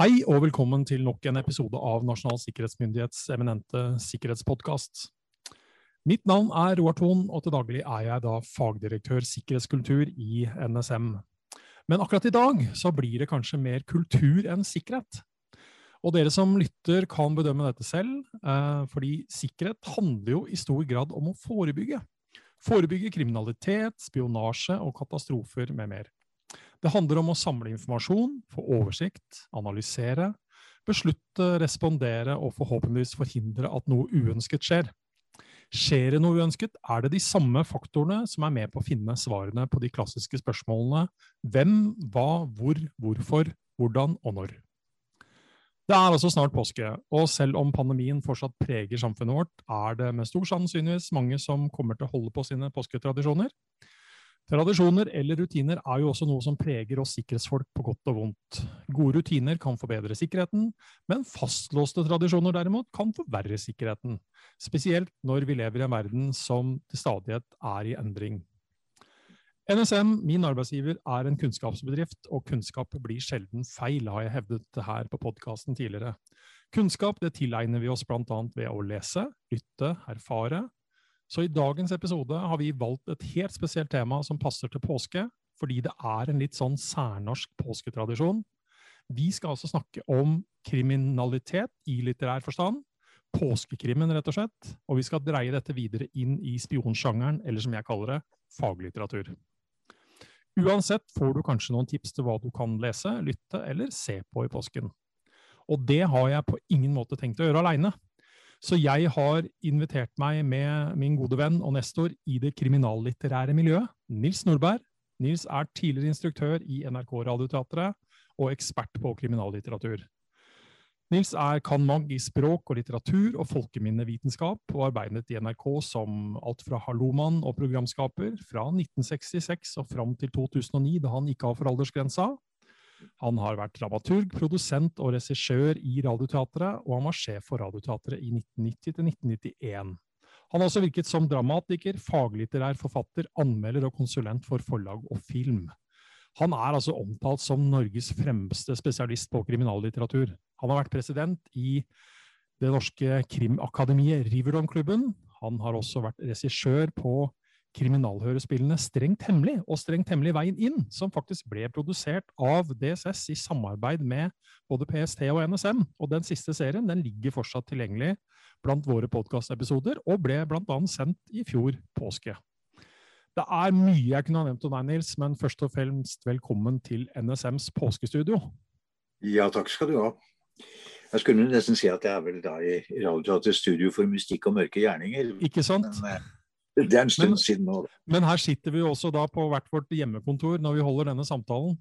Hei og velkommen til nok en episode av Nasjonal sikkerhetsmyndighets eminente sikkerhetspodkast. Mitt navn er Roar Thon, og til daglig er jeg da fagdirektør sikkerhetskultur i NSM. Men akkurat i dag så blir det kanskje mer kultur enn sikkerhet. Og dere som lytter kan bedømme dette selv, eh, fordi sikkerhet handler jo i stor grad om å forebygge. Forebygge kriminalitet, spionasje og katastrofer med mer. Det handler om å samle informasjon, få oversikt, analysere, beslutte, respondere og forhåpentligvis forhindre at noe uønsket skjer. Skjer det noe uønsket, er det de samme faktorene som er med på å finne svarene på de klassiske spørsmålene hvem, hva, hvor, hvorfor, hvordan og når. Det er altså snart påske, og selv om pandemien fortsatt preger samfunnet vårt, er det med stor sannsynligvis mange som kommer til å holde på sine påsketradisjoner. Tradisjoner eller rutiner er jo også noe som preger oss sikkerhetsfolk på godt og vondt. Gode rutiner kan forbedre sikkerheten, men fastlåste tradisjoner derimot kan forverre sikkerheten. Spesielt når vi lever i en verden som til stadighet er i endring. NSM, min arbeidsgiver, er en kunnskapsbedrift, og kunnskap blir sjelden feil, har jeg hevdet her på podkasten tidligere. Kunnskap det tilegner vi oss bl.a. ved å lese, lytte, erfare, så i dagens episode har vi valgt et helt spesielt tema som passer til påske, fordi det er en litt sånn særnorsk påsketradisjon. Vi skal altså snakke om kriminalitet i litterær forstand. Påskekrimmen, rett og slett. Og vi skal dreie dette videre inn i spionsjangeren, eller som jeg kaller det, faglitteratur. Uansett får du kanskje noen tips til hva du kan lese, lytte eller se på i påsken. Og det har jeg på ingen måte tenkt å gjøre aleine. Så jeg har invitert meg med min gode venn og nestor i det kriminallitterære miljøet, Nils Nordberg. Nils er tidligere instruktør i NRK Radioteatret og ekspert på kriminallitteratur. Nils er kan mag i språk og litteratur og folkeminnevitenskap, og arbeidet i NRK som alt fra hallomann og programskaper fra 1966 og fram til 2009, da han gikk av for aldersgrensa, han har vært dramaturg, produsent og regissør i Radioteatret, og han var sjef for Radioteatret i 1990 til 1991. Han har også virket som dramatiker, faglitterær forfatter, anmelder og konsulent for forlag og film. Han er altså omtalt som Norges fremste spesialist på kriminallitteratur. Han har vært president i det norske krimakademiet Riverdon-klubben. Han har også vært regissør på kriminalhørespillene Strengt hemmelig og Strengt hemmelig veien inn, som faktisk ble produsert av DSS i samarbeid med både PST og NSM. Og den siste serien den ligger fortsatt tilgjengelig blant våre podkastepisoder, og ble bl.a. sendt i fjor påske. Det er mye jeg kunne ha nevnt om deg, Nils, men først og fremst velkommen til NSMs påskestudio. Ja, takk skal du ha. Jeg skulle nesten si at jeg er vel da i Radioteatrets studio for mystikk og mørke gjerninger. Ikke sant? Men, eh, det er en stund men, siden nå. Men her sitter vi også da på hvert vårt hjemmekontor når vi holder denne samtalen.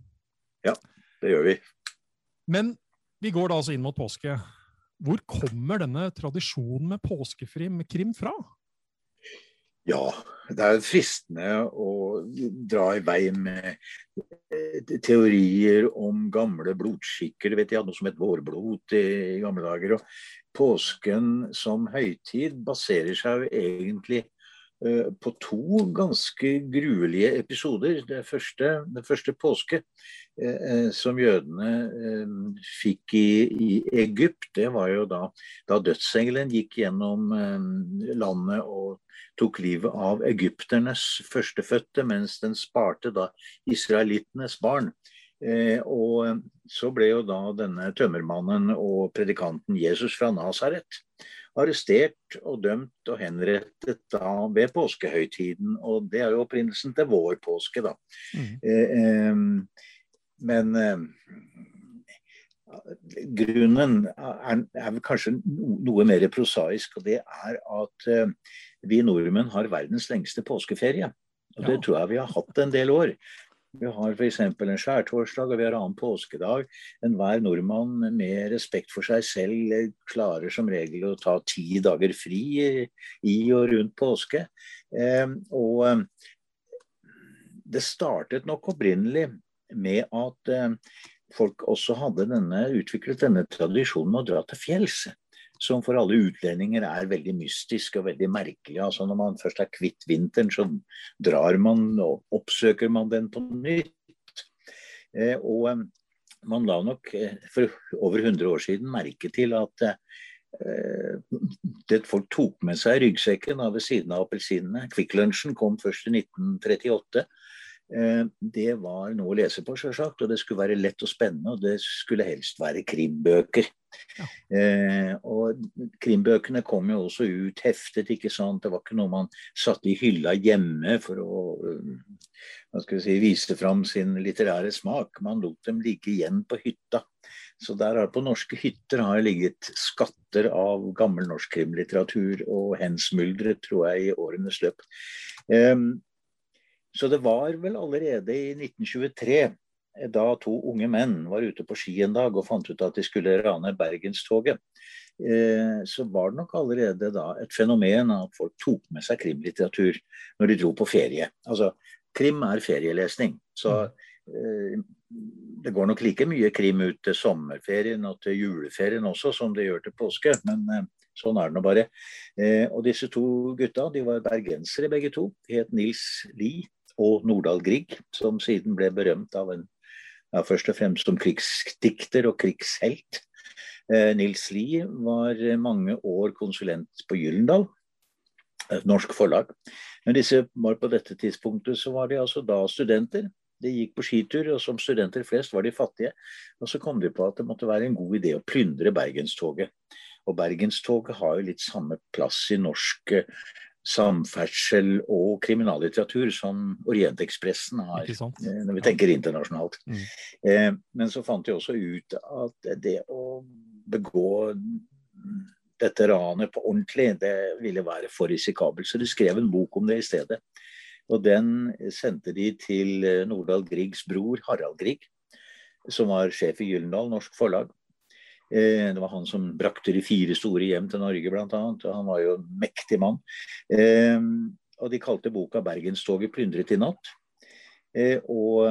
Ja, det gjør vi. Men vi går da altså inn mot påske. Hvor kommer denne tradisjonen med påskekrim fra? Ja, det er fristende å dra i vei med eh, teorier om gamle blodskikker. vet jeg, Noe som het vårblod i gamle dager. Og påsken som høytid baserer seg jo egentlig på to ganske gruelige episoder. Det første, det første påske eh, eh, som jødene eh, fikk i, i, Egypt, det var jo da, da dødsengelen gikk gjennom eh, landet og tok livet av egypternes førstefødte, mens den sparte da israelittenes barn. Eh, og så ble jo da denne tømmermannen og predikanten Jesus fra Nasaret arrestert og dømt og henrettet da ved påskehøytiden. Og det er jo opprinnelsen til vår påske, da. Mm. Eh, men grunnen er, er, kanskje noe mer prosaisk, og det er at eh, vi nordmenn har verdens lengste påskeferie. Og det tror jeg vi har hatt en del år. Vi har f.eks. en skjærtorsdag og vi har annen påskedag. Enhver nordmann med respekt for seg selv klarer som regel å ta ti dager fri i og rundt påske. Eh, og eh, det startet nok opprinnelig med at eh, folk også hadde denne, utviklet denne tradisjonen med å dra til fjells som for alle utlendinger er veldig mystisk og veldig merkelig. Altså Når man først er kvitt vinteren, så drar man og oppsøker man den på nytt. Eh, og eh, man la nok for over 100 år siden merke til at det folk tok med seg ryggsekken ved siden av appelsinene Kvikklunsjen kom først i 1938. Eh, det var noe å lese på, selvsagt. Og det skulle være lett og spennende. Og det skulle helst være krimbøker. Ja. Eh, og krimbøkene kom jo også ut heftet, ikke sant. Det var ikke noe man satte i hylla hjemme for å eh, hva skal vi si, vise fram sin litterære smak. Man lot dem ligge igjen på hytta. Så der har på norske hytter har ligget skatter av gammel norsk krimlitteratur og hensmuldret, tror jeg, i årenes løp. Um, så det var vel allerede i 1923, da to unge menn var ute på ski en dag og fant ut at de skulle rane Bergenstoget, eh, så var det nok allerede da et fenomen at folk tok med seg krimlitteratur når de dro på ferie. Altså, krim er ferielesning. Så eh, det går nok like mye krim ut til sommerferien og til juleferien også, som det gjør til påske. Men eh, sånn er det nå bare. og disse to gutta de var bergensere begge to. De het Nils Lie og Nordahl Grieg, som siden ble berømt av en ja, først og fremst som krigsdikter og krigshelt. Eh, Nils Lie var mange år konsulent på Gyllendal, et norsk forlag. Men disse var på dette tidspunktet så var de altså da studenter. De gikk på skitur, og som studenter flest var de fattige. Og så kom de på at det måtte være en god idé å plyndre Bergenstoget. Og Bergenstoget har jo litt samme plass i norsk samferdsel og kriminallitteratur som Orientekspressen har, eh, når vi tenker internasjonalt. Mm. Eh, men så fant de også ut at det å begå dette ranet på ordentlig, det ville være for risikabelt. Så de skrev en bok om det i stedet. Og den sendte de til eh, Nordahl Griegs bror Harald Grieg, som var sjef i Gyllendal Norsk Forlag. Eh, det var han som brakte de fire store hjem til Norge, bl.a. Han var jo en mektig mann. Eh, og de kalte boka 'Bergenstoget plyndret i natt'. Eh, og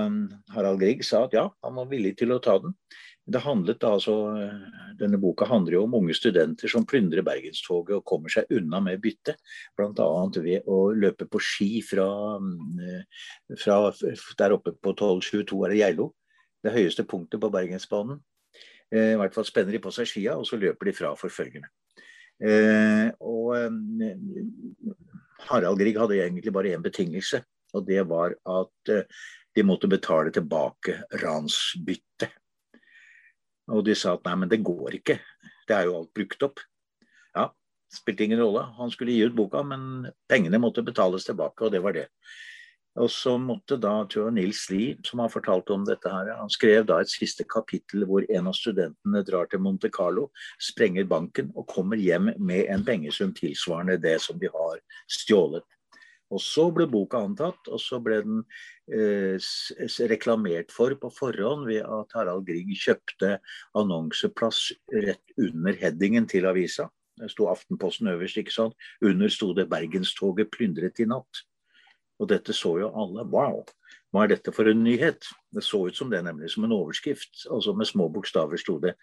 Harald Grieg sa at ja, han var villig til å ta den. Det handlet altså, Denne boka handler jo om unge studenter som plyndrer Bergenstoget og kommer seg unna med bytte. Bl.a. ved å løpe på ski fra, fra der oppe på 1222 er det Geilo. Det høyeste punktet på Bergensbanen. Eh, I hvert fall spenner de på seg skia, og så løper de fra forfølgerne. Eh, og eh, Harald Grieg hadde egentlig bare én betingelse, og det var at de måtte betale tilbake ransbyttet. Og de sa at nei, men det går ikke. Det er jo alt brukt opp. Ja, spilte ingen rolle. Han skulle gi ut boka, men pengene måtte betales tilbake, og det var det. Og så måtte da jeg, Nils Lie, som har fortalt om dette her, han skrev da et siste kapittel hvor en av studentene drar til Monte Carlo, sprenger banken og kommer hjem med en pengesum tilsvarende det som de har stjålet. Og Så ble boka antatt, og så ble den eh, reklamert for på forhånd ved at Harald Grieg kjøpte annonseplass rett under headingen til avisa. Det sto Aftenposten øverst, ikke sant. Under sto det 'Bergenstoget plyndret i natt'. Og dette så jo alle. Wow, hva er dette for en nyhet? Det så ut som det, nemlig som en overskrift. Altså med små bokstaver sto det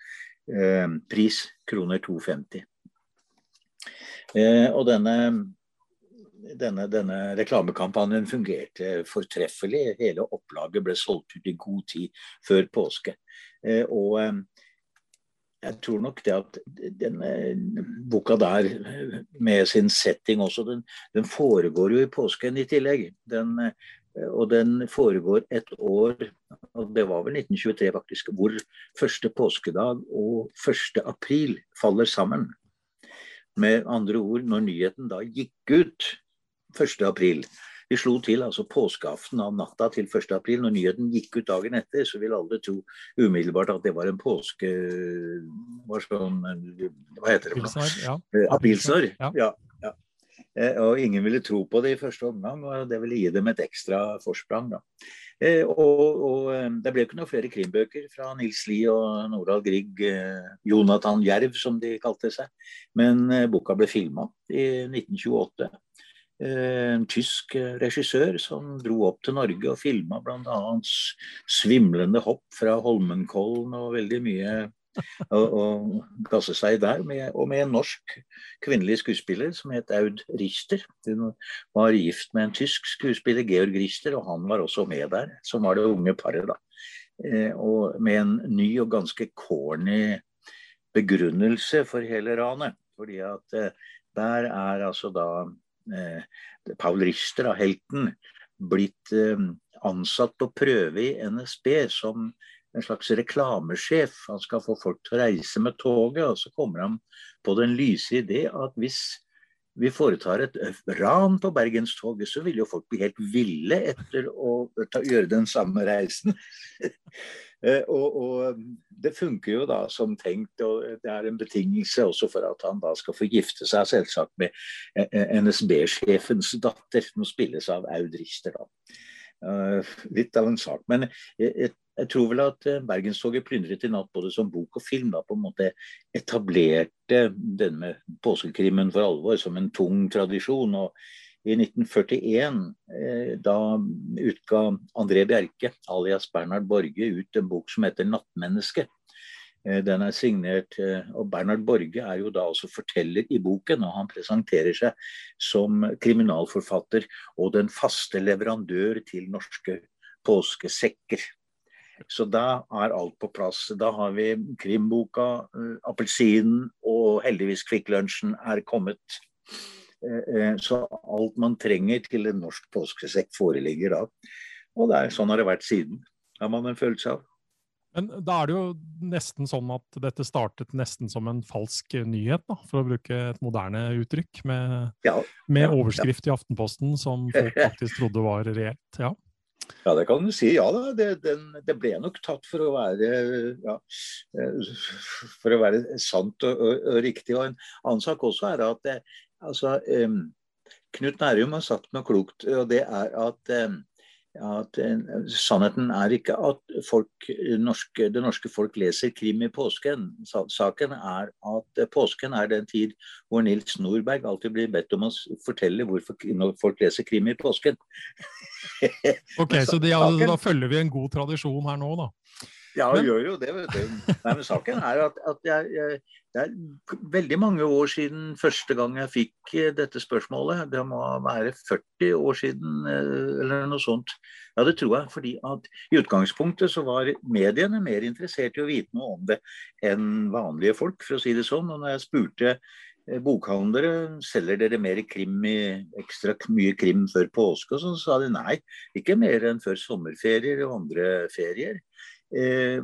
eh, pris kroner 250. Eh, og denne, denne, denne, reklamekampanjen fungerte fortreffelig. Hele opplaget ble solgt ut i god tid før påske. Eh, og eh, jeg tror nok det at denne boka der, med sin setting også, den, den foregår jo i påsken i tillegg. Den, og den foregår et år, og det var vel 1923 faktisk, hvor første påskedag og 1. april faller sammen. Med andre ord, når nyheten da gikk ut 1. april, vi slo til altså påskeaften av natta til 1. april. Når nyheten gikk ut dagen etter, så ville alle tro umiddelbart at det var en påske... Var sånn, hva heter det? Aprilsnarr. Ja. Eh, aprilsnarr. Ja. ja, ja. Eh, og ingen ville tro på det i første omgang, og det ville gi dem et ekstra forsprang. da. Eh, og, og, Det ble ikke noen flere krimbøker fra Nils Lie og Nordahl Grieg, Jonathan Jerv som de kalte seg. Men boka ble filma i 1928 en tysk eh, regissør som dro opp til Norge og filma bl.a. svimlende hopp fra Holmenkollen og veldig mye og, og gasse seg der, med, og med en norsk kvinnelig skuespiller som het Aud Richter. Hun var gift med en tysk skuespiller, Georg Richter, og han var også med der, som var det unge paret. da. og med en ny og ganske corny begrunnelse for hele ranet. Fordi at der er altså da Paul Richter, helten, blitt ansatt på prøve i NSB som en slags reklamesjef. Han skal få folk til å reise med toget, og så kommer han på den lyse idé at hvis vi foretar et ran på Bergenstoget, så vil jo folk bli helt ville etter å ta, gjøre den samme reisen. Eh, og, og, det funker jo da som tenkt, og det er en betingelse også for at han da skal få gifte seg selvsagt med eh, eh, NSB-sjefens datter, som spilles av Aud Richter. da. Litt av en sak. Men jeg, jeg tror vel at eh, Bergenstoget plyndret i natt både som bok og film da på en måte etablerte denne påskekrimmen for alvor som en tung tradisjon. og i 1941 eh, da utga André Bjerke, alias Bernhard Borge, ut en bok som heter 'Nattmenneske'. Eh, den er signert, og Bernhard Borge er jo da også forteller i boken. og Han presenterer seg som kriminalforfatter og den faste leverandør til norske påskesekker. Så da er alt på plass. Da har vi krimboka, uh, appelsinen og heldigvis Kvikk Lunsjen er kommet. Uh, uh, så alt man trenger til en norsk påskesekk foreligger da. Og er, sånn har det vært siden. Har man en følelse av. Men da er det jo nesten sånn at dette startet nesten som en falsk nyhet, da, for å bruke et moderne uttrykk, med, ja, med ja, overskrift ja. i Aftenposten som folk faktisk trodde var reelt. Ja. Ja, det kan du si. Ja da, det, den, det ble nok tatt for å være, ja, for å være sant og, og, og, riktig. Og En annen sak også er at det, altså, um, Knut Nærum har sagt noe klokt. og det er at um, at uh, Sannheten er ikke at folk, norske, det norske folk leser krim i påsken. Saken er at uh, påsken er den tid hvor Nils Nordberg alltid blir bedt om å fortelle hvorfor folk leser krim i påsken. ok, så de, altså, Da følger vi en god tradisjon her nå, da. Ja, vi gjør jo det. vet du. Nei, men Saken er at, at jeg, jeg, det er veldig mange år siden første gang jeg fikk eh, dette spørsmålet. Det må være 40 år siden eh, eller noe sånt. Ja, det tror jeg. fordi at i utgangspunktet så var mediene mer interessert i å vite noe om det enn vanlige folk, for å si det sånn. Og når jeg spurte eh, bokhandlere selger dere mer krim i ekstra mye krim før påske, og så sa de nei, ikke mer enn før sommerferier og andre ferier. Eh,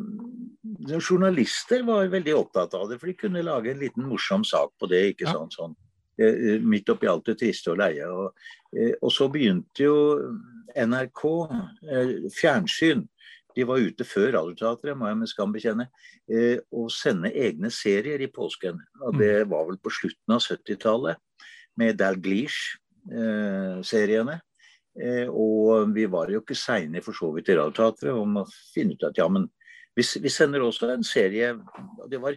journalister var veldig opptatt av det, for de kunne lage en liten morsom sak på det. ikke ja. sånn, sånn, eh, Midt oppi alt det triste og leie. Og, eh, og, så begynte jo NRK, eh, fjernsyn, de var ute før Radioteatret, må jeg med skam bekjenne, eh, å sende egne serier i påsken. Og det mm. var vel på slutten av 70-tallet, med Dalglish-seriene. Eh, og vi var jo ikke seine for så vidt i Radioteatret om å finne ut at ja, men vi, vi sender også en serie det var,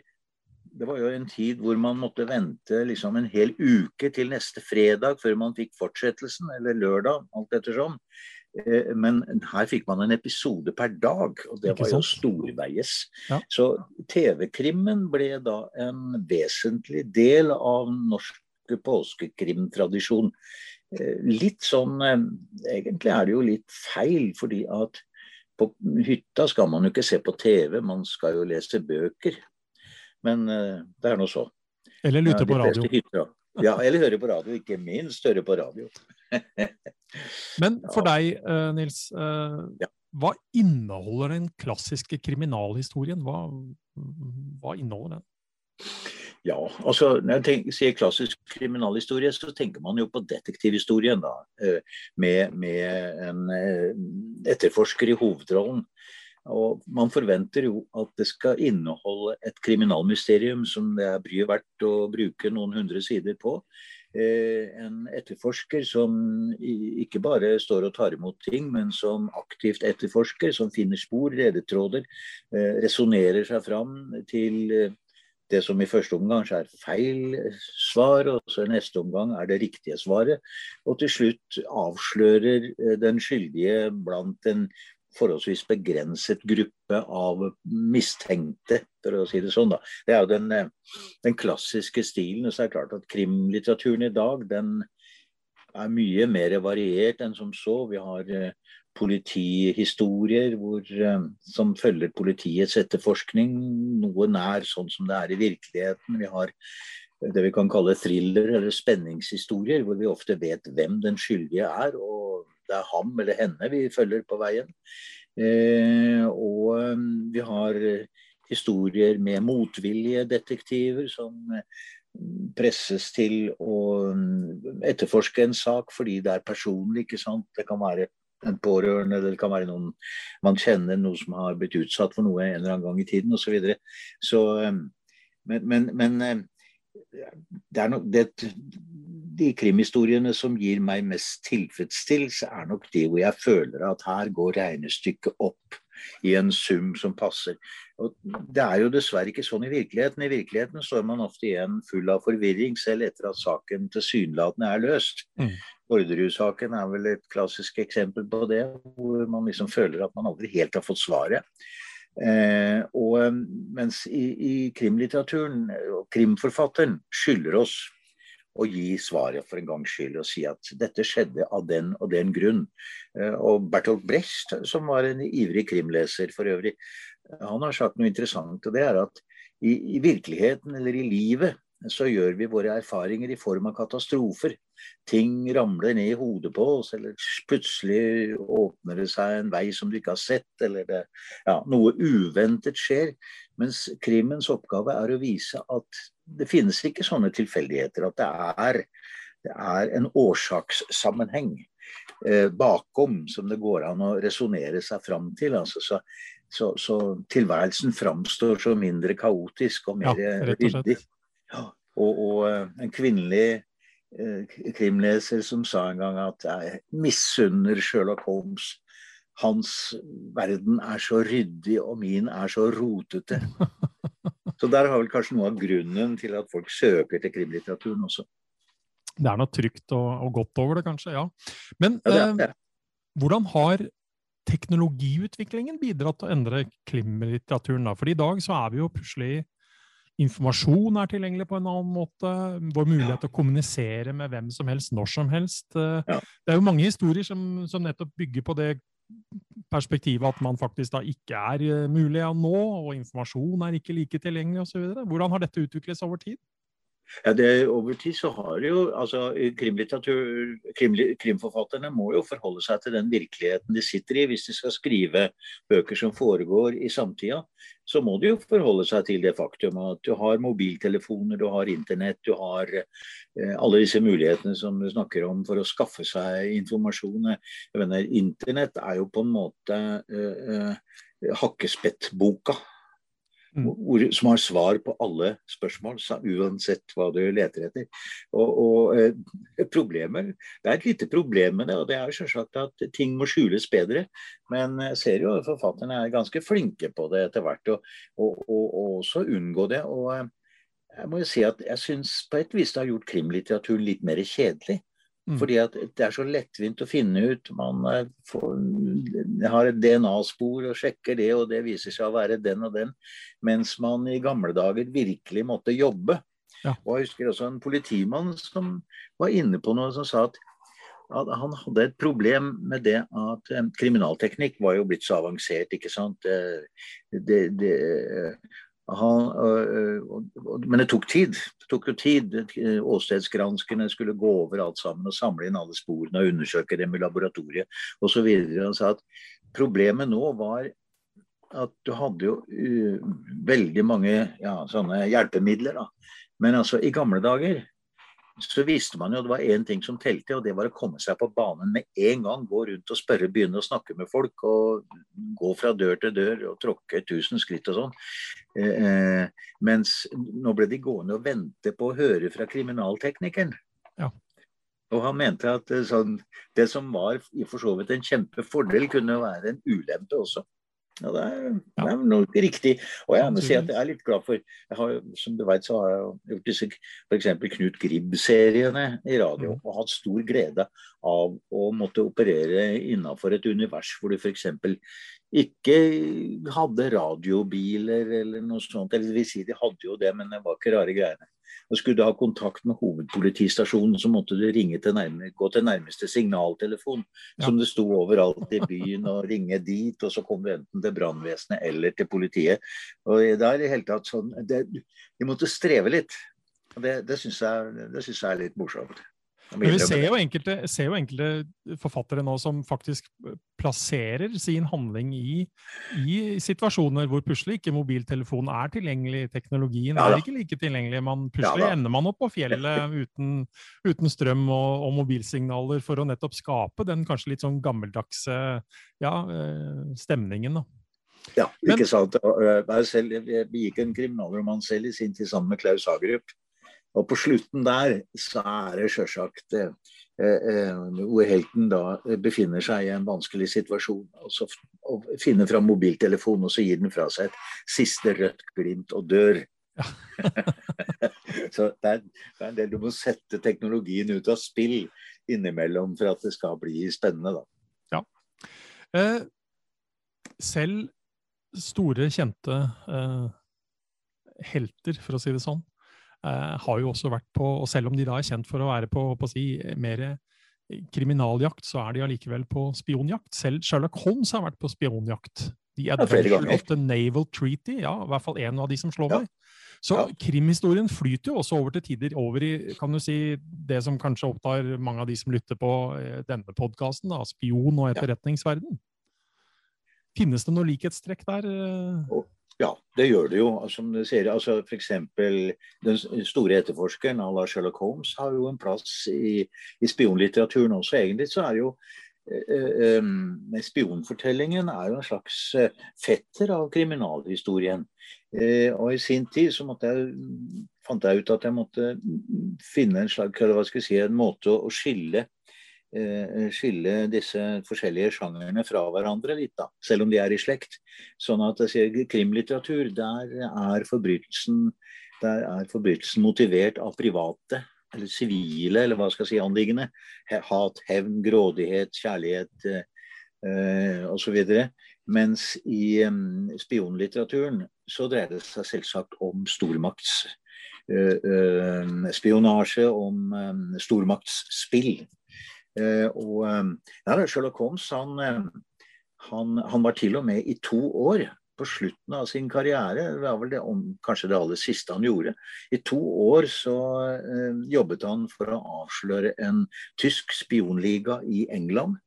det var, jo en tid hvor man måtte vente liksom en hel uke til neste fredag før man fikk fortsettelsen, eller lørdag, alt ettersom. Eh, men her fikk man en episode per dag, og det var jo storveies. Ja. Så TV-krimmen ble da en vesentlig del av norsk påskekrimtradisjon. Eh, litt sånn eh, Egentlig er det jo litt feil, fordi at på hytta skal man jo ikke se på TV, man skal jo lese bøker. Men uh, det er nå så. Eller lytte på radio. Hytter, ja, eller høre på radio. Ikke minst høre på radio. Men for deg, Nils. Hva inneholder den klassiske kriminalhistorien? Hva, hva inneholder den? Ja, altså når jeg tenker, sier klassisk kriminalhistorie, så tenker man jo på detektivhistorien. da, eh, Med, med en eh, etterforsker i hovedrollen. Og Man forventer jo at det skal inneholde et kriminalmysterium som det er bryet verdt å bruke noen hundre sider på. Eh, en etterforsker som ikke bare står og tar imot ting, men som aktivt etterforsker, som finner spor, redetråder, resonnerer seg fram til det som i første omgang er feil svar, og så i neste omgang er det riktige svaret. Og til slutt avslører eh, den skyldige blant en forholdsvis begrenset gruppe av mistenkte, for å si det sånn. da. Det er jo den, eh, den klassiske stilen. og så er det klart at Krimlitteraturen i dag den er mye mer variert enn som så. Vi har eh, politihistorier hvor, eh, som følger politiets etterforskning, noe nær sånn som det er i virkeligheten. Vi har det vi kan kalle thriller eller spenningshistorier, hvor vi ofte vet hvem den skyldige er, og det er ham eller henne vi følger på veien. Eh, og eh, vi har historier med motvillige detektiver som presses til å etterforske en sak fordi det er personlig. ikke sant? Det kan være en pårørende, eller det kan være noen man kjenner, noe som har blitt utsatt for noe en eller annen gang i tiden osv. Så, videre. så eh, men, men, men eh, det er nok det, De krimhistoriene som gir meg mest tilfredsstillelse, er nok de hvor jeg føler at her går regnestykket opp i en sum som passer. Og det er jo dessverre ikke sånn i virkeligheten. I virkeligheten står man ofte igjen full av forvirring, selv etter at saken tilsynelatende er løst. Mm. Orderud-saken er vel et klassisk eksempel på det, hvor man liksom føler at man aldri helt har fått svaret. Eh, og mens i, i krimlitteraturen, og krimforfatteren, skylder oss å gi svaret for en gangs skyld og si at dette skjedde av den og den grunn. Eh, og Bertolt Brecht, som var en ivrig krimleser for øvrig, han har sagt noe interessant. og det er at i, i virkeligheten eller i livet så gjør vi våre erfaringer i form av katastrofer. Ting ramler ned i hodet på oss, eller plutselig åpner det seg en vei som du ikke har sett, eller det, ja, noe uventet skjer. Mens krimens oppgave er å vise at det finnes ikke sånne tilfeldigheter. At det er, det er en årsakssammenheng eh, bakom som det går an å resonnere seg fram til. Altså, så, så, så, tilværelsen framstår så mindre kaotisk og mer ja, ryddig. Og, og, eh, en kvinnelig eh, krimleser som sa en gang at jeg misunner Sherlock Holmes. Hans verden er så ryddig, og min er så rotete. Så der har vel kanskje noe av grunnen til at folk søker til krimlitteraturen også. Det er noe trygt og, og, godt over det, kanskje. ja. Men ja, det er, det er. Eh, hvordan har teknologiutviklingen bidratt til å endre krimlitteraturen? da? For i dag så er vi jo plutselig Informasjon er tilgjengelig på en annen måte. Vår mulighet til å kommunisere med hvem som helst, når som helst. Eh, ja. Det er jo mange historier som, som, nettopp bygger på det perspektivet at man faktisk da ikke er eh, mulig å nå, og informasjon er ikke like tilgjengelig osv. Hvordan har dette utviklet seg over tid? Ja, det, Over tid så har det jo altså krim, Krimforfatterne må jo forholde seg til den virkeligheten de sitter i. Hvis de skal skrive bøker som foregår i samtida, så må de jo forholde seg til det faktum at du har mobiltelefoner, du har internett, du har eh, alle disse mulighetene som du snakker om for å skaffe seg informasjon. Jeg mener, Internett er jo på en måte eh, eh, hakkespettboka. Som har svar på alle spørsmål, uansett hva du leter etter. Og, og eh, problemer, Det er et lite problem med det, og det er selvsagt at ting må skjules bedre. Men jeg ser jo at forfatterne er ganske flinke på det etter hvert, og, og, og også unngå det. og eh, jeg må jo si at jeg syns på et vis det har gjort krimlitteraturen litt mer kjedelig. Mm. Fordi at det er så lettvint å finne ut. Man får, har et DNA-spor og sjekker det, og det viser seg å være den og den. Mens man i gamle dager virkelig måtte jobbe. Ja. Og Jeg husker også en politimann som var inne på noe som sa at, at han hadde et problem med det at eh, kriminalteknikk var jo blitt så avansert. ikke sant? Det, det, det, han, men det tok tid. Det tok jo tid. Åstedsgranskerne skulle gå over alt sammen og samle inn alle sporene og undersøke dem i laboratoriet osv. Han sa at problemet nå var at du hadde jo uh, veldig mange ja, sånne hjelpemidler. Da. Men altså, i gamle dager så visste man jo det var én ting som telte, og det var å komme seg på banen med en gang. Gå rundt og spørre, begynne å snakke med folk. og Gå fra dør til dør og tråkke 1000 skritt og sånn. Eh, eh, mens nå ble de gående og vente på å høre fra kriminalteknikeren. Ja. Og han mente at eh, sånn, det som var for så vidt en kjempefordel, kunne være en ulempe også. Ja, det er, det er nok riktig. Og jeg må si at jeg er litt glad for jeg har, Som du vet, så har jeg gjort disse f.eks. Knut Gribb-seriene i radio. Mm. Og hatt stor glede av å måtte operere innafor et univers hvor du f.eks. ikke hadde radiobiler eller noe sånt. Eller det vil si, de hadde jo det, men det var ikke rare greiene. Og Skulle du ha kontakt med hovedpolitistasjonen, så måtte du til nærme, gå til nærmeste signaltelefon, ja. som det sto overalt i byen, og ringe dit. Og så kom du enten til brannvesenet eller til politiet. Og det er i hele tatt sånn det, Vi måtte streve litt. Og det, det syns jeg, jeg, er litt morsomt. Men vi ser jo, enkelte, ser jo, enkelte, forfattere nå som faktisk plasserer sin handling i, i situasjoner hvor plutselig ikke mobiltelefonen er tilgjengelig, teknologien ja, er ikke like tilgjengelig. Man, plutselig ja, ender man opp på fjellet uten, uten strøm og, og, mobilsignaler for å nettopp skape den kanskje litt sånn gammeldagse ja, eh, stemningen. da. Ja, ikke Men, sant. Jeg, selv, jeg gikk en kriminalroman selv i sin tid sammen med Klaus Hagerup. Og på slutten der så er det sjølsagt eh, eh, hvor helten da befinner seg i en vanskelig situasjon. Og så og finner fram mobiltelefonen, og så gir den fra seg et siste rødt glimt og dør. Ja. så det er, det er, en del du må sette teknologien ut av spill innimellom for at det skal bli spennende, da. Ja. Eh, selv store, kjente eh, helter, for å si det sånn, Eh, har jo også vært på Og selv om de da er kjent for å være på, på å si, mer kriminaljakt, så er de allikevel på spionjakt. Selv Sherlock Holmes har vært på spionjakt. The Adventure of the Naval Treaty. Ja, i hvert fall én av de som slår meg. Så ja. krimhistorien flyter jo også over til tider over i kan du si, det som kanskje opptar mange av de som lytter på eh, denne podkasten, spion- og etterretningsverden. Finnes det noe likhetstrekk der? Ja, det gjør det jo. Som du sier, altså F.eks. den store etterforskeren à la Sherlock Holmes har jo en plass i, i spionlitteraturen også. Egentlig så er jo eh, eh, Spionfortellingen er jo en slags eh, fetter av kriminalhistorien. Eh, og i sin tid så jeg, fant jeg ut at jeg måtte finne en slags, hva skal jeg si, en måte å skille skille disse forskjellige sjangerne fra hverandre litt, da, selv om de er i slekt. Sånn at jeg sier krimlitteratur, der er forbrytelsen, der er forbrytelsen motivert av private eller sivile, eller hva skal jeg si, anliggende. Hat, hevn, grådighet, kjærlighet eh, osv. Mens i eh, spionlitteraturen så dreier det seg selvsagt om stormakts eh, eh, spionasje, om stormaktsspill. Eh, og eh, ja, Sherlock Holmes han, eh, han, han, var til og med i to år på slutten av sin karriere, det var vel det, om, kanskje det aller siste han gjorde. I to år så eh, jobbet han for å avsløre en tysk spionliga i England.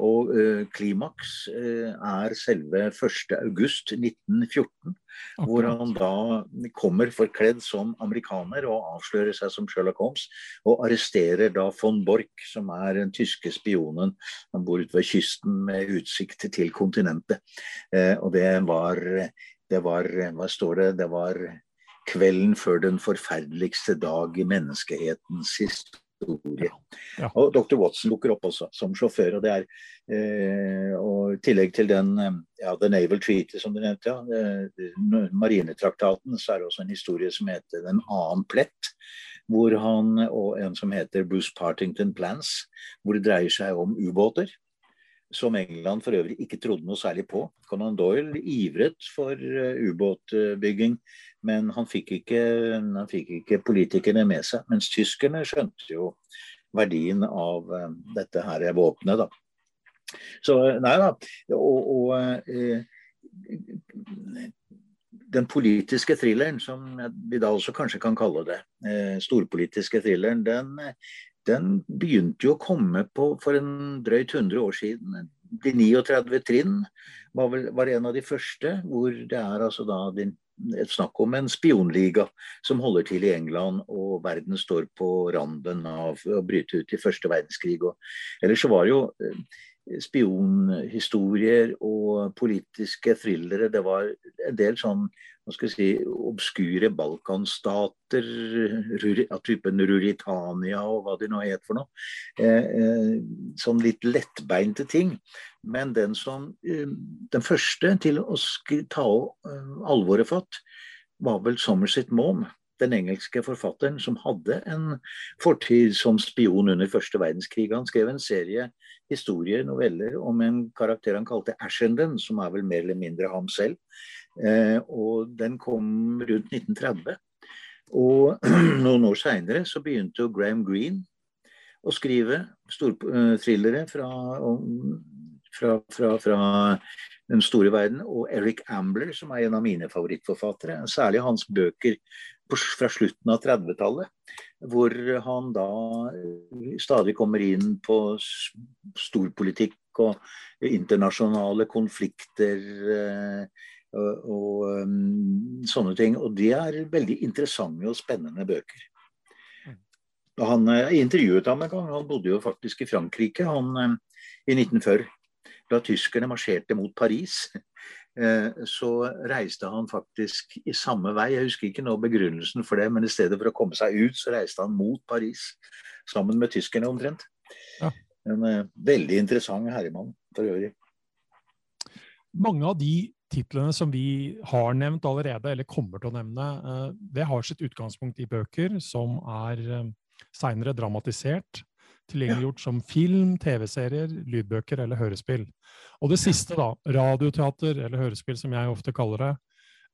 Og uh, klimaks uh, er selve 1.8.1914, okay. hvor han da kommer forkledd som amerikaner og avslører seg som Sherlock Holmes. Og arresterer da von Borch, som er den tyske spionen. Han bor ute ved kysten med utsikt til kontinentet. Uh, og det var, det var Hva står det? Det var kvelden før den forferdeligste dag i menneskehetens historie historie. Ja. Og Dr. Watson dukker opp også som sjåfør. og det er eh, og I tillegg til den eh, ja, The Naval Treaty som du nevnte, ja, eh, marinetraktaten, så er det også en historie som heter Den annen plett. Hvor han og en som heter Bruce Partington Plans, hvor det dreier seg om ubåter som England for øvrig ikke trodde noe særlig på. Conan Doyle ivret for uh, ubåtbygging, men han fikk, ikke, han fikk, ikke, politikerne med seg. Mens tyskerne skjønte jo verdien av uh, dette her våpenet, da. Så nei da. Og, og eh, den politiske thrilleren, som vi da også kanskje kan kalle det, storpolitiske thrilleren, den den begynte jo å komme på for en drøyt 100 år siden. De 39 trinn var, vel, var en av de første, hvor det er altså da et snakk om en spionliga som holder til i England, og verden står på randen av å bryte ut i første verdenskrig. Og, ellers så var det jo eh, spionhistorier og politiske thrillere. Det var en del sånn hva skal jeg si, obskure balkanstater av typen Ruritania og hva de nå het for noe. Eh, eh, sånn litt lettbeinte ting. Men den, som, eh, den første til å ta eh, alvoret fatt, var vel Somerset Maugham den engelske forfatteren som hadde en fortid som spion under første verdenskrig. Han skrev en serie historier, noveller, om en karakter han kalte Ashenden, som er vel mer eller mindre ham selv. Eh, og den kom rundt 1930. Og noen år seinere så begynte jo Graham Greene å skrive storthrillere fra, fra, fra, fra, den store verden. Og Eric Ambler, som er en av mine favorittforfattere. Særlig hans bøker fra slutten av 30-tallet. Hvor han da stadig kommer inn på storpolitikk og internasjonale konflikter eh, og, um, sånne ting. Og det er veldig interessante og spennende bøker. Han jeg intervjuet ham en gang, han bodde jo faktisk i Frankrike han, i 1940. Da tyskerne marsjerte mot Paris, så reiste han faktisk i samme vei. Jeg husker ikke nå begrunnelsen for det, men i stedet for å komme seg ut, så reiste han mot Paris. Sammen med tyskerne omtrent. Ja. En veldig interessant herremann for øvrig. Mange av de titlene som vi har nevnt allerede, eller kommer til å nevne, eh, det har sitt utgangspunkt i bøker som er eh, seinere dramatisert, tilgjengeliggjort som film, TV-serier, lydbøker eller hørespill. Og det siste, da, radioteater eller hørespill, som jeg ofte kaller det,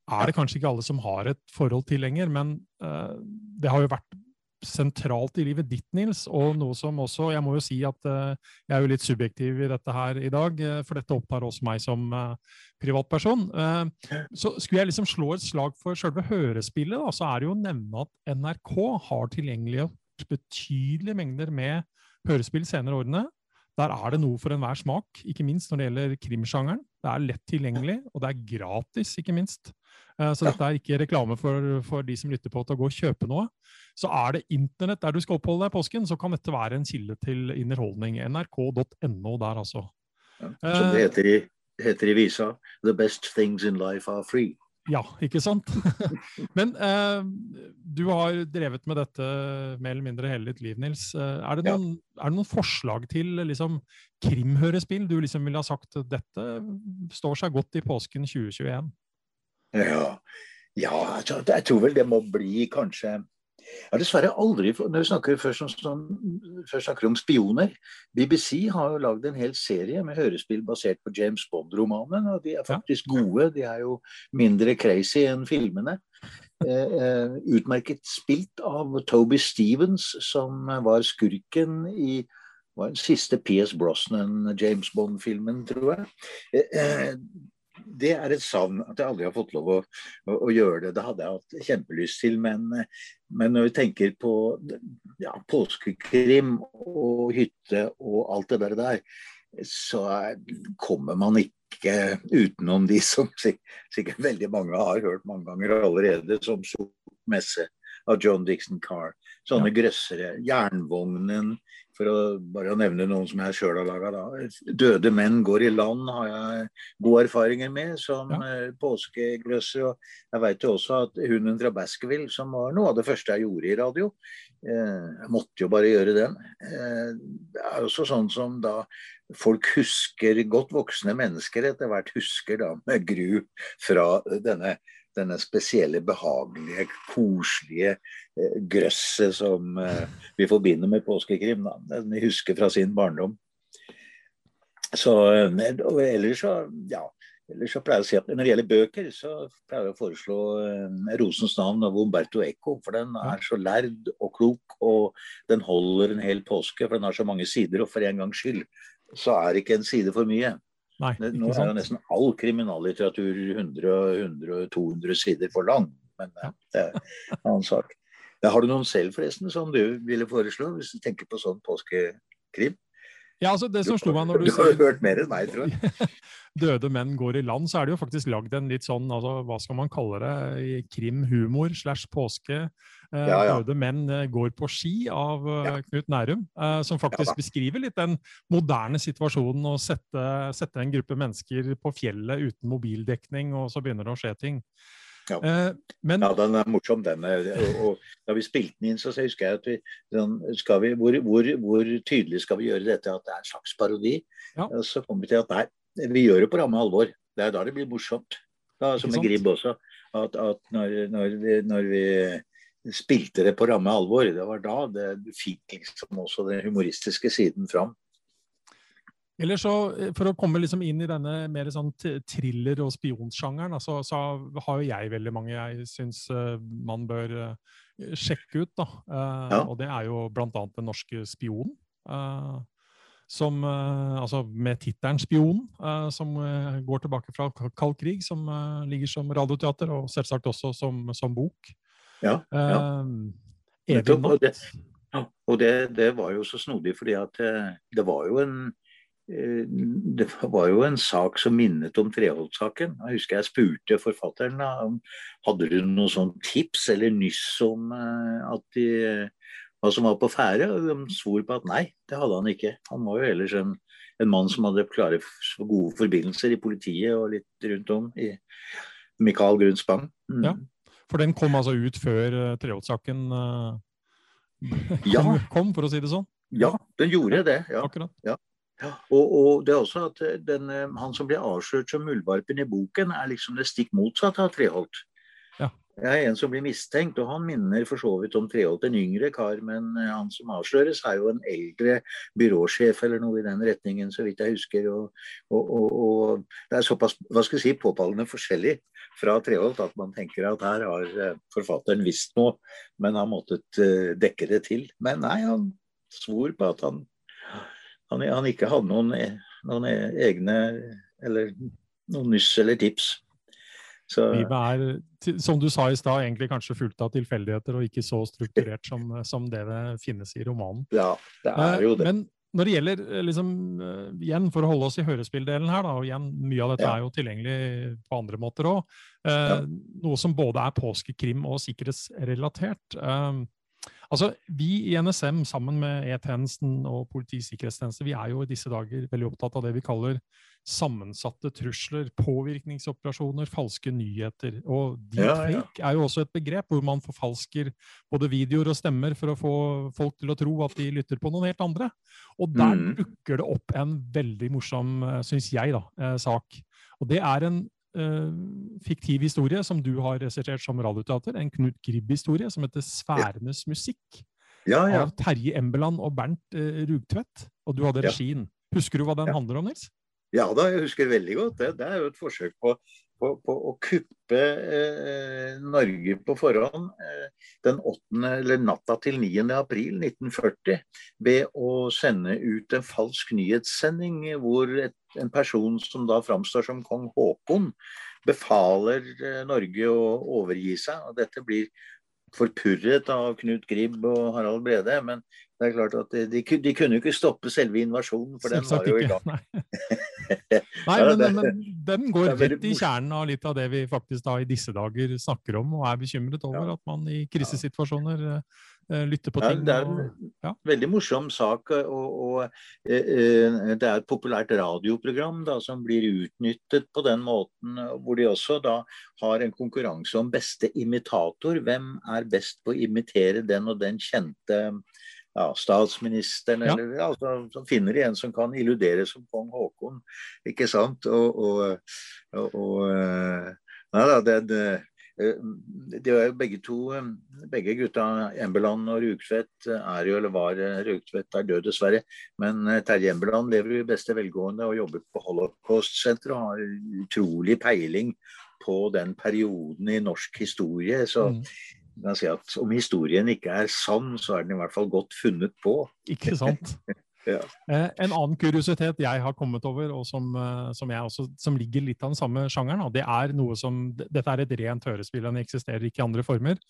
er det kanskje ikke alle som har et forhold til lenger, men uh, det har jo vært sentralt i livet ditt, Nils, og noe som også Jeg må jo si at uh, jeg er jo litt subjektiv i dette her i dag, uh, for dette opptar også meg som uh, privatperson. så skulle jeg liksom slå et slag for selve hørespillet, da, så er det jo å nevne at NRK har betydelige mengder med hørespill senere årene. Der er det noe for enhver smak, ikke minst når det gjelder krimsjangeren. Det er lett tilgjengelig, og det er gratis, ikke minst. Eh, så dette er ikke reklame for, for, de som lytter på til å gå og kjøpe noe. Så er det internett der du skal oppholde deg i påsken, så kan dette være en kilde til underholdning. nrk.no der, altså. Ja, som det heter i, heter i visa, 'The best things in life are free'. Ja, ikke sant? Men eh, du har drevet med dette mer eller mindre hele ditt liv, Nils. Eh, er det noen, ja. er det noen forslag til liksom, krimhørespill du liksom ville ha sagt dette står seg godt i påsken 2021? Ja, ja altså, jeg tror vel det må bli kanskje jeg har dessverre aldri Når vi snakker først, om, sånn, først snakker om spioner BBC har jo lagd en hel serie med hørespill basert på James Bond-romanen. Og de er faktisk gode. De er jo mindre crazy enn filmene. Eh, eh, utmerket spilt av Toby Stevens, som var skurken i var den siste P.S. Brosnan James Bond-filmen, tror jeg. Eh, eh det er et savn at jeg aldri har fått lov å, å, å, gjøre det. Det hadde jeg hatt kjempelyst til. Men, men når vi tenker på ja, påskekrim og hytte og alt det der, der så kommer man ikke utenom de som sikkert veldig mange har hørt mange ganger allerede, som Sort messe av John Dixon Carr. Sånne ja. grøssere. Jernvognen, for å bare nevne noen som jeg sjøl har laga. 'Døde menn går i land' har jeg gode erfaringer med som ja. påskegløsser. Og jeg veit jo også at 'Hunden fra Baskerville', som var noe av det første jeg gjorde i radio, eh, jeg måtte jo bare gjøre den. Eh, det er også sånn som da folk husker, godt voksne mennesker etter hvert husker da med gru fra denne denne spesielle, behagelige, koselige eh, grøsset som eh, vi forbinder med påskekrim. Den vi husker fra sin barndom. Så, eh, og ellers så, ja, ellers så pleier jeg å si at Når det gjelder bøker, så pleier jeg å foreslå eh, 'Rosens navn' av Umberto Eco. For den er så lærd og klok, og den holder en hel påske. For den har så mange sider, og for en gangs skyld så er ikke en side for mye. Nei, Nå er jo nesten all kriminallitteratur 100-200 sider for lang, men ja. det er en annen sak. Ja, har du noen selv forresten som du ville foreslå, hvis du tenker på sånn påskekrim? Ja, altså det som slo meg når du, du har jo hørt mer enn meg, tror jeg. Døde menn går i land, så er det jo faktisk lagd en litt sånn, altså, hva skal man kalle det, krimhumor slash påske. Eh, ja, ja. Døde menn eh, går på ski av eh, ja. Knut Nærum, som faktisk beskriver litt den moderne situasjonen å sette, sette, en gruppe mennesker på fjellet uten mobildekning, og så begynner det å skje ting. Ja. Men, ja, den er morsom, den. Og, da vi spilte den inn, så husker jeg at vi, vi hvor, hvor, hvor, tydelig skal vi gjøre dette at det er en slags parodi? Ja. Så kom vi til at nei, vi gjør det på ramme alvor. Det er da det blir morsomt. Da, som med Gribb også. At, at når, når, vi, når, vi, spilte det på ramme alvor, det var da det fikk liksom også den humoristiske siden fram. Eller så, eh, For å komme liksom inn i denne mer sånn thriller- og spionsjangeren, så, så, har jo jeg veldig mange jeg syns man bør sjekke ut. da. Ja. Og det er jo bl.a. Den norske spionen. Som, altså med tittelen 'Spion', som går tilbake fra kald krig, som ligger som radioteater, og selvsagt også som, som bok. Ja, ja. Evig natt. Og det, det, var jo så snodig, fordi at eh, det var jo en eh, det var jo en sak som minnet om Treholt-saken. Jeg husker jeg spurte forfatteren om hadde du noen sånn tips eller nyss om at de, hva som var på ferde. Og de svor på at nei, det hadde han ikke. Han var jo ellers en, en mann som hadde klare, gode forbindelser i politiet og litt rundt om. i Michael Grunnspang. Mm. Ja, for den kom altså ut før Treholt-saken? Uh ja. kom, for å si det sånn? Ja, den gjorde det. Ja. Akkurat. Ja. Og, og, det er også at den, eh, han som blir avslørt som muldvarpen i boken, er liksom det stikk motsatte av Treholt. Jeg er en som blir mistenkt, og han minner for så vidt om Treholt, en yngre kar. Men eh, han som avsløres, er jo en eldre byråsjef eller noe i den retningen, så vidt jeg husker. Og, og, og det er såpass hva skal jeg si, påfallende forskjellig fra Treholt at man tenker at her har eh, forfatteren visst noe, men har måttet uh, dekke det til. Men nei, han svor på at han, han, han ikke hadde noen, noen egne eller noen nyss eller tips. Så... Livet er, som du sa i stad, egentlig kanskje fullt av tilfeldigheter og ikke så strukturert som, som, det det finnes i romanen. Ja, det er jo det. Men når det gjelder, eh, liksom, eh, igjen for å holde oss i hørespilldelen her, da, og igjen, mye av dette ja. er jo tilgjengelig på andre måter òg, eh, ja. noe som både er påskekrim og sikkerhetsrelatert. Eh, Altså, Vi i NSM sammen med E-tjenesten og Politiets sikkerhetstjeneste vi er jo i disse dager veldig opptatt av det vi kaller sammensatte trusler, påvirkningsoperasjoner, falske nyheter. Og deepfake ja, ja. er jo også et begrep hvor man forfalsker både videoer og stemmer for å få folk til å tro at de lytter på noen helt andre. Og der mm. dukker det opp en veldig morsom, eh, syns jeg, da, eh, sak. Og det er en uh, fiktiv historie som du har resertert som radioteater. En Knut Gribb-historie som heter 'Sfærenes musikk'. Ja, ja. Av Terje Embeland og Bernt uh, Rugtvedt. Og du hadde regien. Husker du hva den handler om, Nils? Ja da, jeg husker veldig godt det. Det er jo et forsøk på, på, på å kuppe eh, Norge på forhånd eh, den 8. eller natta til 9. april 1940 ved å sende ut en falsk nyhetssending hvor et, en person som da framstår som kong Haakon, befaler eh, Norge å overgi seg. og Dette blir forpurret av Knut Gribb og Harald Brede. Men det er klart at de, de, kunne jo ikke stoppe selve invasjonen, for den var jo i gang. Nei, Nei men, men, den går rett i kjernen av litt av det vi faktisk da i disse dager snakker om, og er bekymret over. At man i krisesituasjoner uh, lytter på ting. Ja, det er en og, ja. veldig morsom sak. og, og uh, Det er et populært radioprogram da, som blir utnyttet på den måten, hvor de også da har en konkurranse om beste imitator. Hvem er best på å imitere den og den kjente ja, statsministeren, ja. eller altså, så finner de en som kan illudere som kong Haakon. Ikke sant? Og, og, og, og eh, Nei da, det, det eh, de er jo begge to, eh, begge gutta, Embeland og Rugtvedt, er jo, eller var Rugtvedt er død, dessverre. Men Terje Embeland lever i beste velgående og jobber på Holocaust-senteret og har utrolig peiling på den perioden i norsk historie. Så mm si at om historien ikke er sann, så er den i hvert fall godt funnet på. Ikke sant? ja. eh, en annen kuriositet jeg har kommet over, og som, eh, som, også, som ligger litt av den samme sjangeren, det er noe som, Dette er et rent hørespill, den eksisterer ikke i andre former.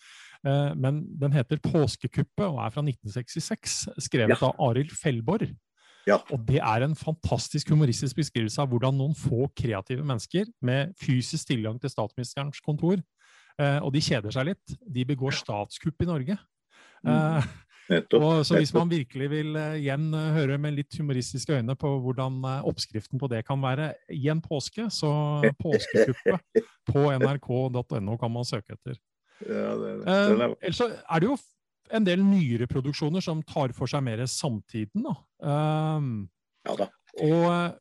Eh, men den heter 'Påskekuppet' og er fra 1966, skrevet ja. av Arild Fellborg. Ja. Og det er en fantastisk humoristisk beskrivelse av hvordan noen få kreative mennesker med fysisk tilgang til statsministerens kontor og de kjeder seg litt. De begår statskupp i Norge. Mm. Eh, og så hvis man virkelig vil uh, igjen uh, høre med litt humoristiske øyne på hvordan uh, oppskriften på det kan være i en påske, så påskekuppet på nrk.no kan man søke etter. Ja, det, det. Ellers så er det jo en del nyere produksjoner som tar for seg mer samtiden. Da. ja da. Og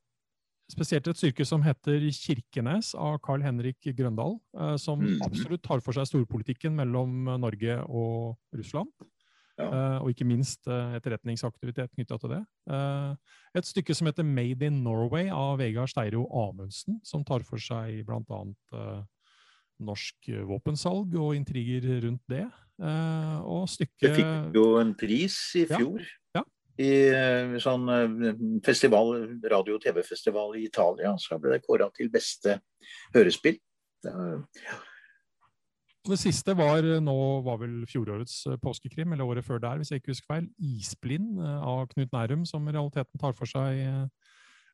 spesielt et styrke som heter Kirkenes av Carl Henrik Grøndal, eh, som mm. absolutt tar for seg storpolitikken mellom Norge og Russland. Ja. Uh, og ikke minst uh, etterretningsaktivitet knytta til det. Uh, et stykke som heter Made in Norway av Vegard Steiro Amundsen, som tar for seg bl.a. norsk våpensalg og intriger rundt det. og stykket Det fikk jo en pris i fjor. Ja. I sånn festival, radio- og TV-festival i Italia. Så ble det kåra til beste hørespill. Det, siste var eh, nå var vel fjorårets eh, påskekrim, eller året før der, hvis jeg ikke husker feil. 'Isblind' eh, av Knut Nærum, som i realiteten tar for seg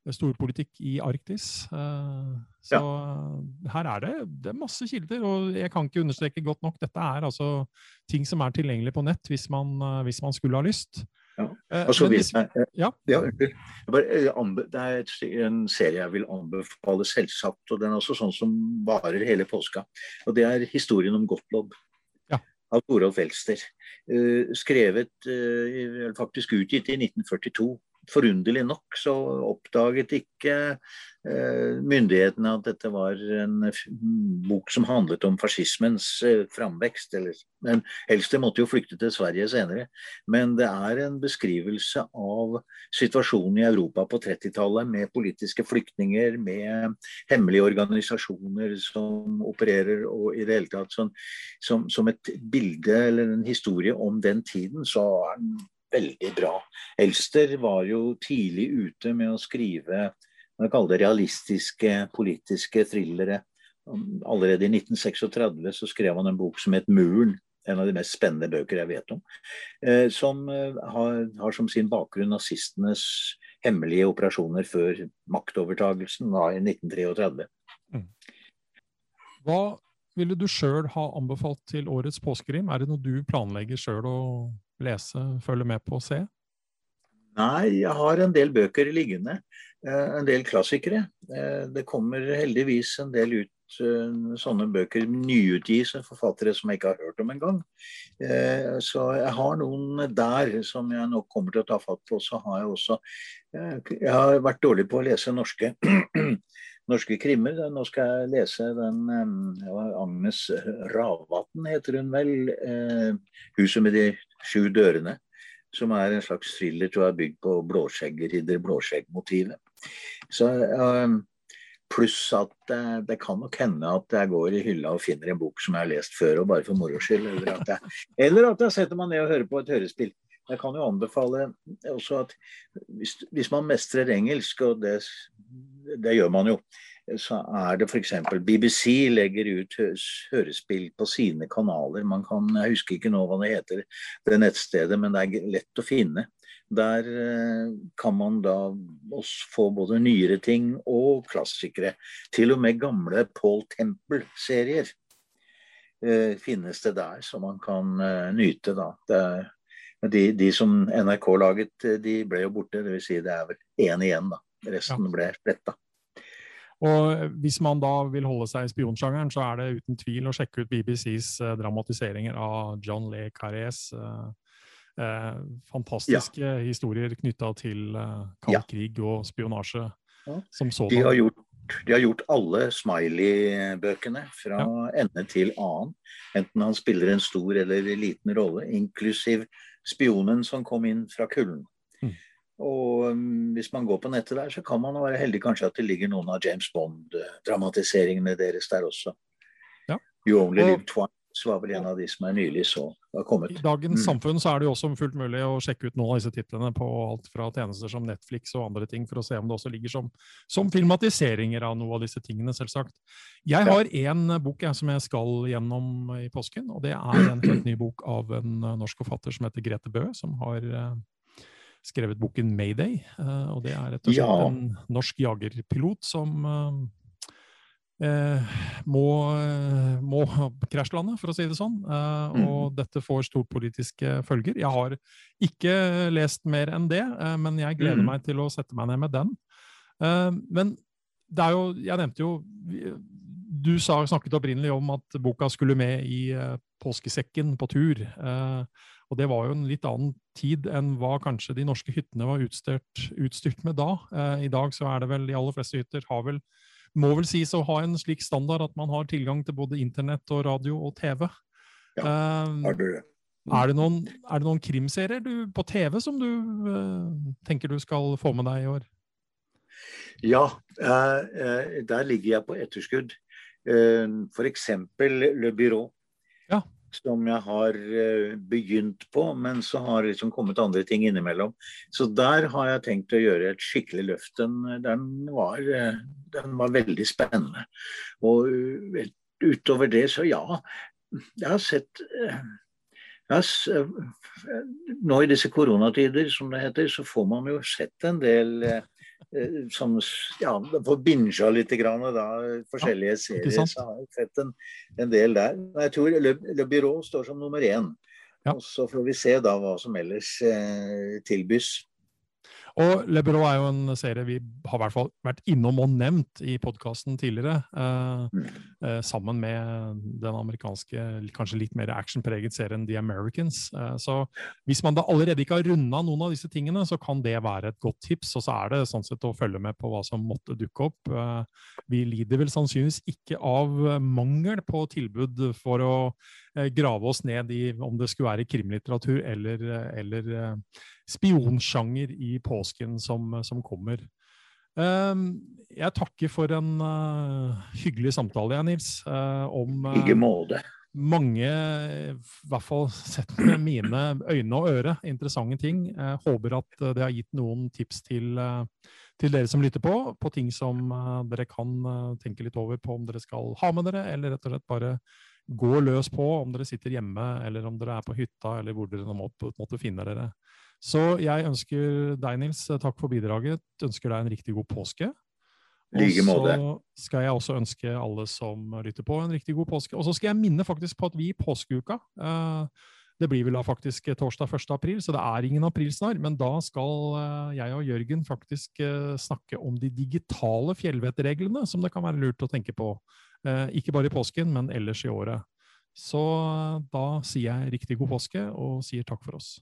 storpolitikk i Arktis. Så ja. her er det, det er masse kilder, og jeg kan ikke understreke godt nok. Dette er altså ting som er tilgjengelig på nett hvis man, hvis man skulle ha lyst. Eh, så vil ja. ja unnskyld. det er en serie jeg vil anbefale, selvsagt. Og den er også sånn som varer hele påska. Og det er historien om Gottlob. Ja. Av Torolf Elster. Skrevet, faktisk utgitt i 1942 forunderlig nok så oppdaget ikke eh, myndighetene at dette var en bok som handlet om fascismens eh, framvekst. Men Helst måtte jo flykte til Sverige senere. Men det er en beskrivelse av situasjonen i Europa på 30-tallet med politiske flyktninger, med hemmelige organisasjoner som opererer, og i det hele tatt sånn, som, som et bilde eller en historie om den tiden, så er den veldig bra. Elster var jo tidlig ute med å skrive man kaller det realistiske politiske thrillere. Allerede i 1936 så skrev han en bok som het 'Muren'. En av de mest spennende bøker jeg vet om. Eh, som eh, har, har, som sin bakgrunn nazistenes hemmelige operasjoner før maktovertagelsen da, i 1933. Mm. Hva ville du sjøl ha anbefalt til årets påskekrim? Er det noe du planlegger sjøl å lese, følge med på og se? Nei, jeg har en del bøker liggende. Eh, en del klassikere. Eh, det kommer heldigvis en del ut eh, sånne bøker nyutgis av forfattere som jeg ikke har hørt om engang. Så jeg har noen der som jeg nok kommer til å ta fatt på. Så har jeg også Jeg har vært dårlig på å lese norske norske krimmer. Nå skal jeg lese den ja, Agnes Ravatn, heter hun vel. Eh, 'Huset med de sju dørene'. Som er en slags thriller tror jeg, bygd på blåskjeggeridder blåskjeggmotivet. Eh, Pluss at eh, det kan nok hende at jeg går i hylla og finner en bok som jeg har lest før, og bare for moro skyld. Eller at jeg, eller at jeg setter meg ned og hører på et hørespill. Jeg kan jo anbefale også at hvis, hvis man mestrer engelsk, og det, det, gjør man jo, så er det f.eks. BBC legger ut hørespill på sine kanaler. Man kan, Jeg husker ikke nå hva det heter, det nettstedet, men det er lett å finne. Der eh, kan man da få både nyere ting og klassikere. Til og med gamle Paul Temple-serier eh, finnes det der, som man kan eh, nyte. da. Det er de, de, som NRK laget, eh, de ble jo borte. Dvs. Si det er vel én igjen, da. Resten ja. ble sletta. Og Hvis man da vil holde seg i spionsjangeren, så er det uten tvil å sjekke ut BBCs eh, dramatiseringer av John Le Carrés eh, eh, fantastiske ja. historier knytta til eh, kald ja. krig og spionasje ja. som sådan. De har gjort de har gjort alle Smiley-bøkene fra ende til annen. Enten han spiller en stor eller liten rolle, inklusiv spionen som kom inn fra kulden. Mm. Og um, hvis man går på nettet der, så kan man være heldig kanskje at det ligger noen av James Bond-dramatiseringene deres der også. Ja. You Only Live Twice var vel en av de som er nylig så. I dagens mm. samfunn så er det jo også fullt mulig å sjekke ut noen av disse titlene på alt fra tjenester som Netflix og andre ting, for å se om det også ligger som, som filmatiseringer av noe av disse tingene, selvsagt. Jeg har én bok jeg, som jeg skal gjennom i påsken, og det er en helt ny bok av en norsk forfatter som heter Grete Bø, som har uh, skrevet boken 'Mayday'. Uh, og Det er rett og slett ja. en norsk jagerpilot som uh, må, må krasjlande, for å si det sånn. Mm. Og dette får storpolitiske følger. Jeg har ikke lest mer enn det, men jeg gleder mm. meg til å sette meg ned med den. Men det er jo Jeg nevnte jo Du sa, snakket opprinnelig om at boka skulle med i påskesekken på tur. Og det var jo en litt annen tid enn hva kanskje de norske hyttene var utstyrt, utstyrt med da. Eh, I dag så er det vel de aller fleste hytter har vel, må vel sies å ha en slik standard at man har tilgang til både internett og radio og TV. Ja, um, har du det. Er det noen, er det noen krimserier du, på TV som du uh, tenker du skal få med deg i år? Ja, uh, der ligger jeg på etterskudd. Uh, F.eks. Le Byrå. Ja. Som jeg har begynt på, men så har det liksom kommet andre ting innimellom. Så der har jeg tenkt å gjøre et skikkelig løft. Den, den, var, den var, veldig spennende. Og utover det, så ja. Jeg har sett ja, nå i disse koronatider, som det heter, så får man jo sett en del eh, eh som Ja, får binga litt grann, da, forskjellige ja, serier. Så har jeg sett en, en, del der. Jeg tror Le, Le Byrå står som nummer én. Ja. Og så får vi se da hva som ellers eh, tilbys. Og Le Bureau er jo en serie vi har i hvert fall vært innom og nevnt i podkasten tidligere. Eh, eh, sammen med den amerikanske, kanskje litt mer actionpreget serien The Americans. Eh, så hvis man da allerede ikke har runda noen av disse tingene, så kan det være et godt tips. Og så er det sånn sett å følge med på hva som måtte dukke opp. Eh, vi lider vel sannsynligvis ikke av mangel på tilbud for å eh, grave oss ned i om det skulle være krimlitteratur eller, eller spionsjanger i påsken som, som kommer. Uh, jeg takker for en uh, hyggelig samtale, jeg, Nils. Uh, om uh, mange, i hvert fall sett med mine øyne og øre, interessante ting. Jeg håper at det har gitt noen tips til, til dere som lytter på, på ting som dere kan tenke litt over på om dere skal ha med dere, eller rett og slett bare gå løs på om dere sitter hjemme, eller om dere er på hytta, eller hvor dere måtte, måtte finne dere. Så jeg ønsker deg, Nils, takk for bidraget. Ønsker deg en riktig god påske. Og så skal jeg også ønske alle som lytter på, en riktig god påske. Og så skal jeg minne faktisk på at vi i påskeuka eh, Det blir vel da faktisk torsdag 1. april, så det er ingen aprilsnarr. Men da skal eh, jeg og Jørgen faktisk eh, snakke om de digitale fjellvettreglene, som det kan være lurt å tenke på. Ikke bare i påsken, men ellers i året. Så da sier jeg riktig god påske og sier takk for oss.